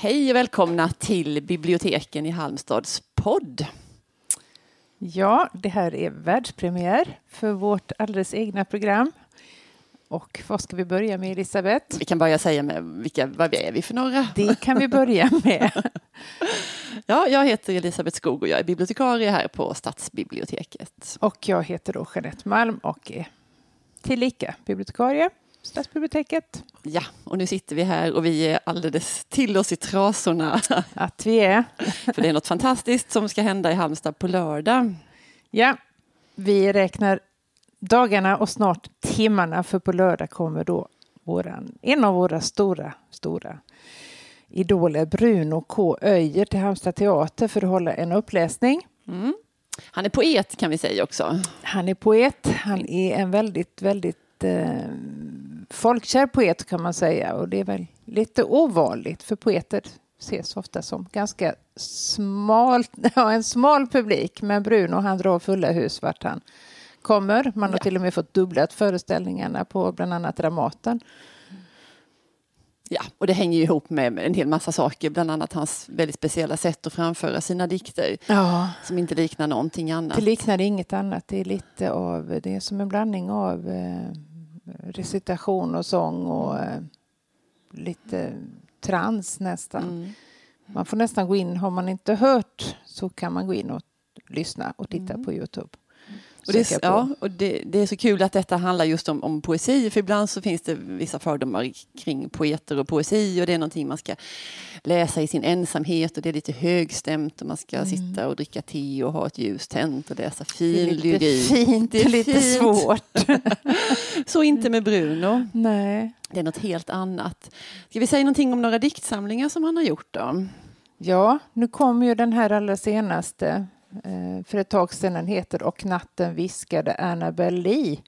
Hej och välkomna till biblioteken i Halmstads podd. Ja, det här är världspremiär för vårt alldeles egna program. Och vad ska vi börja med, Elisabeth? Vi kan börja säga med vilka, vad är vi för några? Det kan vi börja med. ja, jag heter Elisabeth Skog och jag är bibliotekarie här på Stadsbiblioteket. Och jag heter då Jeanette Malm och är tillika bibliotekarie Stadsbiblioteket. Ja, och nu sitter vi här och vi är alldeles till oss i trasorna. Att vi är. För det är något fantastiskt som ska hända i Halmstad på lördag. Ja, vi räknar dagarna och snart timmarna för på lördag kommer då våran, en av våra stora, stora idoler Bruno K. Öijer till Halmstad teater för att hålla en uppläsning. Mm. Han är poet kan vi säga också. Han är poet. Han är en väldigt, väldigt eh, folkkär poet kan man säga och det är väl lite ovanligt för poeter ses ofta som ganska smalt, ja, en smal publik. Men Bruno han drar fulla hus vart han kommer. Man har ja. till och med fått dubblat föreställningarna på bland annat Dramaten. Ja, och det hänger ju ihop med en hel massa saker, bland annat hans väldigt speciella sätt att framföra sina dikter. Ja. Som inte liknar någonting annat. Det liknar inget annat. Det är lite av, det är som en blandning av eh, recitation och sång och eh, lite trans nästan. Mm. Man får nästan gå in, har man inte hört så kan man gå in och lyssna och titta mm. på Youtube. Och det, är, ja, och det, det, är så kul att detta handlar just om, om, poesi, för ibland så finns det vissa fördomar kring poeter och poesi och det är någonting man ska läsa i sin ensamhet och det är lite högstämt och man ska mm. sitta och dricka te och ha ett ljus tänt och läsa fin lyrik. Det är lite fint, det är lite fint. svårt. så inte med Bruno. Nej. Det är något helt annat. Ska vi säga någonting om några diktsamlingar som han har gjort då? Ja, nu kom ju den här allra senaste Eh, för ett tag sedan. Den heter Och natten viskade Annabelle Lee.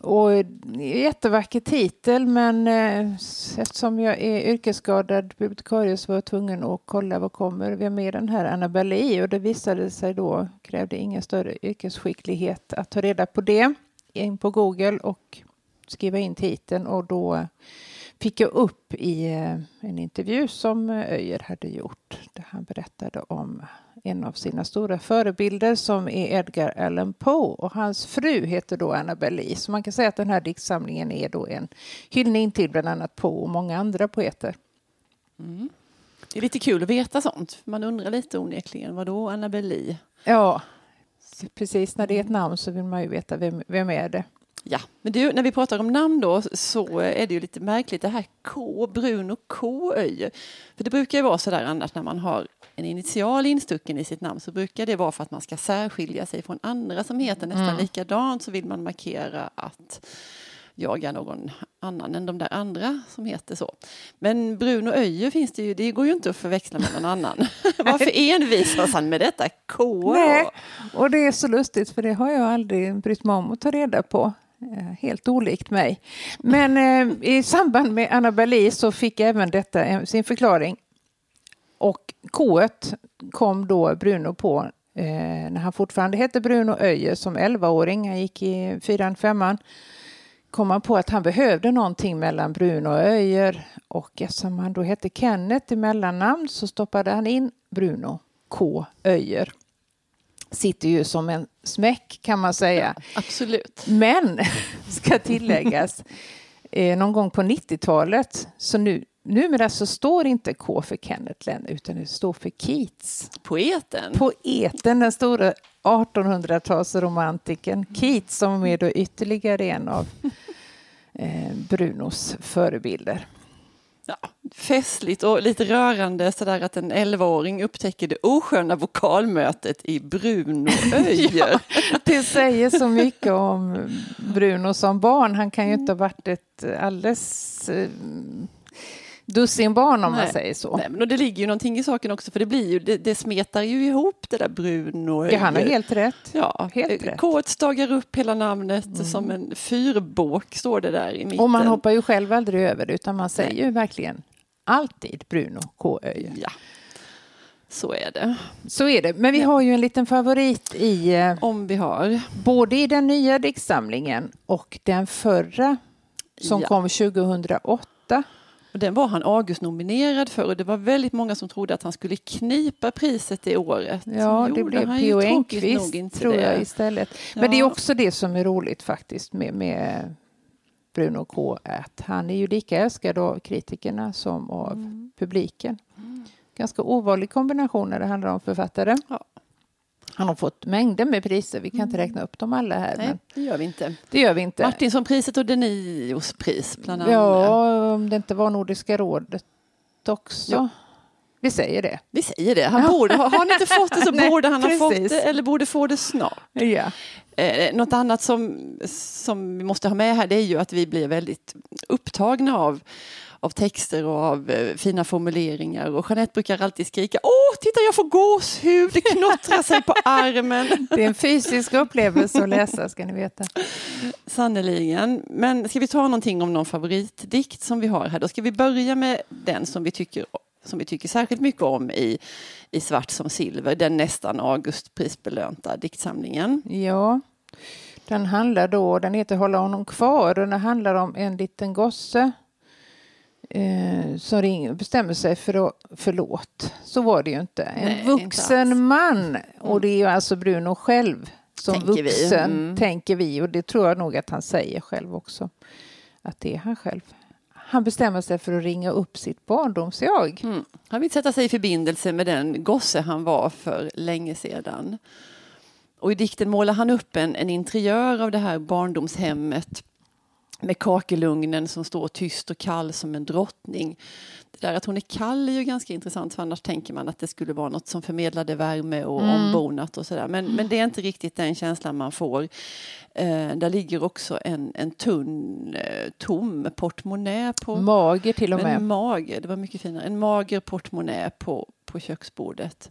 Och eh, jättevacker titel men eh, eftersom jag är yrkesskadad bibliotekarie så var jag tvungen att kolla vad kommer vi med den här Annabelle Lee och det visade sig då krävde ingen större yrkesskicklighet att ta reda på det in på Google och skriva in titeln och då fick jag upp i eh, en intervju som Öjer hade gjort där han berättade om en av sina stora förebilder som är Edgar Allan Poe och hans fru heter då Annabelle Lee. Så man kan säga att den här diktsamlingen är då en hyllning till bland annat Poe och många andra poeter. Mm. Det är lite kul att veta sånt. Man undrar lite onekligen, vad då Annabelle Lee? Ja, precis. När det är ett namn så vill man ju veta vem, vem är det. Ja, men du, när vi pratar om namn då så är det ju lite märkligt det här K, Bruno K, Öje. För det brukar ju vara så där annars när man har en initial instucken i sitt namn så brukar det vara för att man ska särskilja sig från andra som heter nästan mm. likadant så vill man markera att jag är någon annan än de där andra som heter så. Men Bruno Öje finns det ju, det går ju inte att förväxla med någon annan. Varför envisas han med detta K? Nej, och det är så lustigt för det har jag aldrig brytt mig om att ta reda på. Eh, helt olikt mig. Men eh, i samband med Anna Berli så fick även detta eh, sin förklaring. Och K kom då Bruno på eh, när han fortfarande hette Bruno Öje som 11-åring. Han gick i fyran, femman. kom han på att han behövde någonting mellan Bruno och Öjer. Och eftersom han då hette Kenneth i mellannamn så stoppade han in Bruno K Öjer sitter ju som en smäck kan man säga. Ja, absolut. Men, ska tilläggas, eh, någon gång på 90-talet, så nu, numera så står inte K för Kenneth Lenn utan det står för Keats. Poeten? Poeten, den stora 1800-talsromantiken Keats som är då ytterligare en av eh, Brunos förebilder. Ja, festligt och lite rörande sådär att en 11-åring upptäcker det osköna vokalmötet i Bruno Öijer. ja, det säger så mycket om Bruno som barn. Han kan ju inte ha varit ett alldeles eh, dussinbarn om Nej. man säger så. Nej, men och det ligger ju någonting i saken också för det blir ju, det, det smetar ju ihop det där Bruno. Ja, han har helt rätt. Ja, helt rätt. K stagar upp hela namnet mm. som en fyrbåk står det där i mitten. Och man hoppar ju själv aldrig över det utan man säger Nej. ju verkligen alltid Bruno K. Öje. Ja. Så är det. Så är det. Men vi har ju en liten favorit i... Eh, Om vi har. Både i den nya diktsamlingen och den förra som ja. kom 2008. Och den var han August-nominerad för och det var väldigt många som trodde att han skulle knipa priset det året. Ja, det blev P.O. Enquist tror det. jag istället. Men det är Ja. också det som är roligt faktiskt med, med Bruno K. Att han är ju lika älskad av kritikerna som av Mm. publiken. Ganska ovanlig kombination när det handlar om författare. Ja. Han har fått mängder med priser. Vi kan inte räkna upp dem alla här. Nej, Men det gör vi inte. det gör vi inte. Martinsonpriset och Denios pris bland annat. Ja, om det inte var Nordiska rådet också. Ja. Vi säger det. Vi säger det. Han borde, har han inte fått det så Nej, borde han ha fått precis. det eller borde få det snart. Ja. Eh, något annat som, som vi måste ha med här det är ju att vi blir väldigt upptagna av, av texter och av eh, fina formuleringar. Och Jeanette brukar alltid skrika Åh, titta jag får gåshud, det knottrar sig på armen. Det är en fysisk upplevelse att läsa ska ni veta. Sannerligen. Men ska vi ta någonting om någon favoritdikt som vi har här? Då ska vi börja med den som vi tycker, som vi tycker särskilt mycket om i, i Svart som silver, den nästan Augustprisbelönta diktsamlingen. Ja, den handlar då, den heter Hålla honom kvar och den handlar om en liten gosse eh, som ring, bestämmer sig för att, förlåt, så var det ju inte. En Nej, inte vuxen alls. man och det är ju alltså Bruno själv som Tänker vi. vuxen, Mm. tänker vi och det tror jag nog att han säger själv också. Att det är han själv. Han bestämmer sig för att ringa upp sitt barndomsjag. Mm. Han vill sätta sig i förbindelse med den gosse han var för länge sedan. Och i dikten målar han upp en, en interiör av det här barndomshemmet med kakelugnen som står tyst och kall som en drottning. Det där att hon är kall är ju ganska intressant för annars tänker man att det skulle vara något som förmedlade värme och Mm. ombonat och sådär. Men, men det är inte riktigt den känslan man får. Eh, där ligger också en, en tunn, eh, tom portmonnä på Mager till och med. en mager, det var mycket finare. En mager portmonnä på, på köksbordet.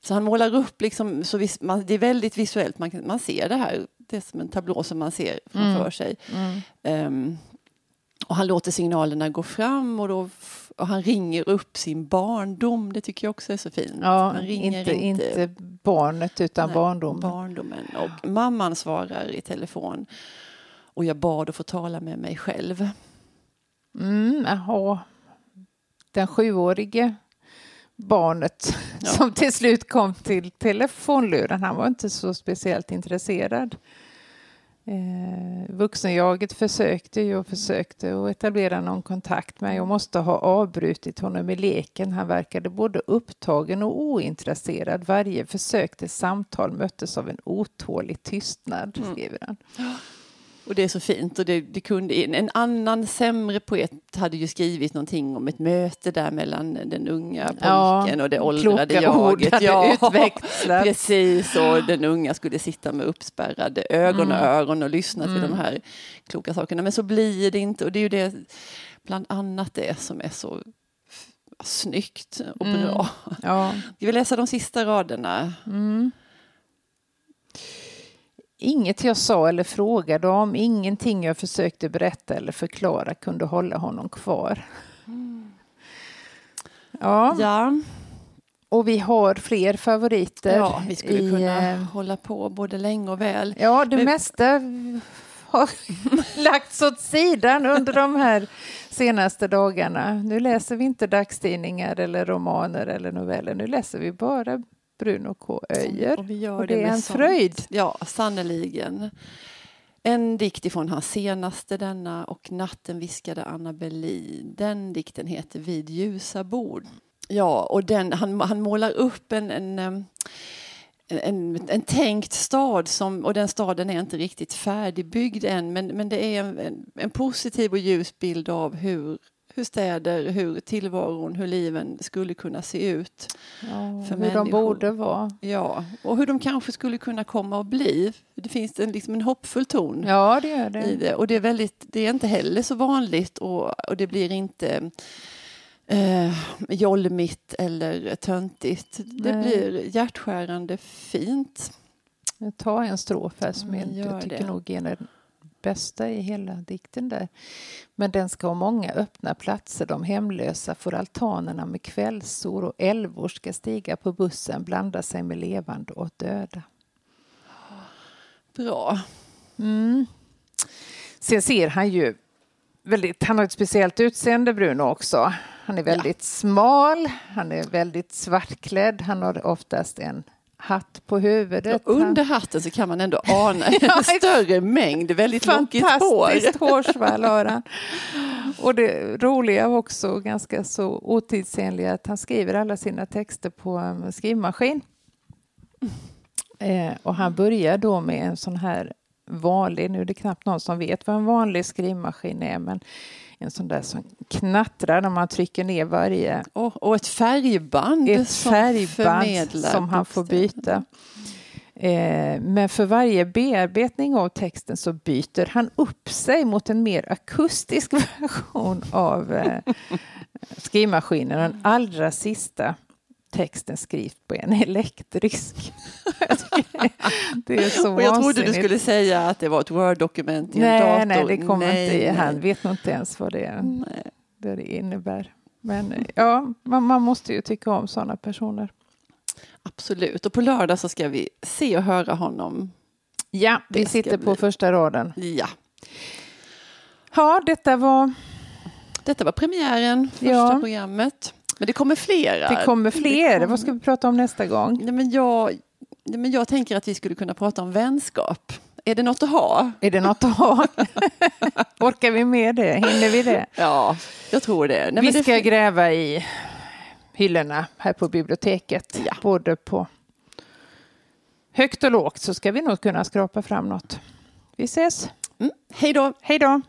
Så han målar upp, liksom, så vis, man, det är väldigt visuellt, man, man ser det här, det är som en tablå som man ser framför Mm. sig. Ehm, och han låter signalerna gå fram och, då, och han ringer upp sin barndom, det tycker jag också är så fint. Ja, han ringer inte, inte barnet utan Nej, barndomen. barndomen. Och mamman svarar i telefon och jag bad att få tala med mig själv. Mm, jaha. Den sjuårige barnet Ja. som till slut kom till telefonluren, han var inte så speciellt intresserad. Eh, vuxenjaget försökte ju och försökte att etablera någon kontakt men jag måste ha avbrutit honom i leken. Han verkade både upptagen och ointresserad. Varje försök till samtal möttes av en otålig tystnad, Mm. skriver han. Och det är så fint. Och det, det kunde, en annan sämre poet hade ju skrivit någonting om ett möte där mellan den unga pojken Ja, och det åldrade jaget. hade utväxlats. precis. Och den unga skulle sitta med uppspärrade ögon och Mm. öron och lyssna till Mm. de här kloka sakerna. Men så blir det inte. Och det är ju det, bland annat det som är så snyggt och Mm. bra. Ja. Ska vi läsa de sista raderna? Mm. Inget jag sa eller frågade om, ingenting jag försökte berätta eller förklara kunde hålla honom kvar. Ja, Ja, och vi har fler favoriter. ja vi skulle i, kunna eh, hålla på både länge och väl. Ja, det Men- mesta har lagts åt sidan under de här senaste dagarna. Nu läser vi inte dagstidningar eller romaner eller noveller. Nu läser vi bara Bruno K. Öijer. Och vi gör Och det, det är en sånt. fröjd. Ja, sannerligen. En dikt ifrån hans senaste denna och Natten viskade Anna Berlin. Den dikten heter Vid ljusa bord. Ja, och den, han, han målar upp en, en, em, en, en tänkt stad som, och den staden är inte riktigt färdigbyggd än men, men det är en, en, en positiv och ljus bild av hur, hur städer, hur tillvaron, hur liven skulle kunna se ut. Ja, För hur de människor. borde vara. Ja, och hur de kanske skulle kunna komma att bli. Det finns en, liksom en hoppfull ton Ja, det gör i det. det. Och det är, väldigt, det är inte heller så vanligt och, och det blir inte eh, jolmigt eller töntigt. Det Nej. blir hjärtskärande fint. Ta en strof här som Mm, jag inte tycker det. nog är bästa i hela dikten där. Men den ska ha många öppna platser. De hemlösa får altanerna med kvällssol och älvor ska stiga på bussen, blanda sig med levande och döda. Bra. Mm. Sen ser han ju väldigt, han har ett speciellt utseende, Bruno också. Han är väldigt ja. smal, han är väldigt svartklädd, han har oftast en hatt på huvudet. Och under hatten så kan man ändå ana en större mängd väldigt lockigt hår. Fantastiskt hårsvall har han. Och det roliga också, ganska så otidsenliga, att han skriver alla sina texter på en skrivmaskin. Eh, och han börjar då med en sån här vanlig, nu är det knappt någon som vet vad en vanlig skrivmaskin är, men en sån där som knattrar när man trycker ner varje... Oh, och ett färgband ett som färgband som han får byta. Eh, men för varje bearbetning av texten så byter han upp sig mot en mer akustisk version av eh, skrivmaskinen. Den allra sista texten skrivs på en elektrisk. det är så Och jag trodde du skulle säga att det var ett Word-dokument i nej, en dator. Nej, det kommer inte. Nej. Han vet nog inte ens vad det, nej. det innebär. Men ja, man, man måste ju tycka om sådana personer. Absolut, och på lördag så ska vi se och höra honom. Ja, vi sitter på första raden. Ja. Ja, detta var... Detta var premiären, första ja. programmet. Men det kommer flera. Det kommer fler. Det kommer... Vad ska vi prata om nästa gång? Nej, men jag, nej, men jag tänker att vi skulle kunna prata om vänskap. Är det något att ha? Är det något att ha? Orkar vi med det? Hinner vi det? Ja, jag tror det. Nej, vi ska det... gräva i hyllorna här på biblioteket. Ja. Både på högt och lågt så ska vi nog kunna skrapa fram något. Vi ses. Mm. Hej då. Hej då.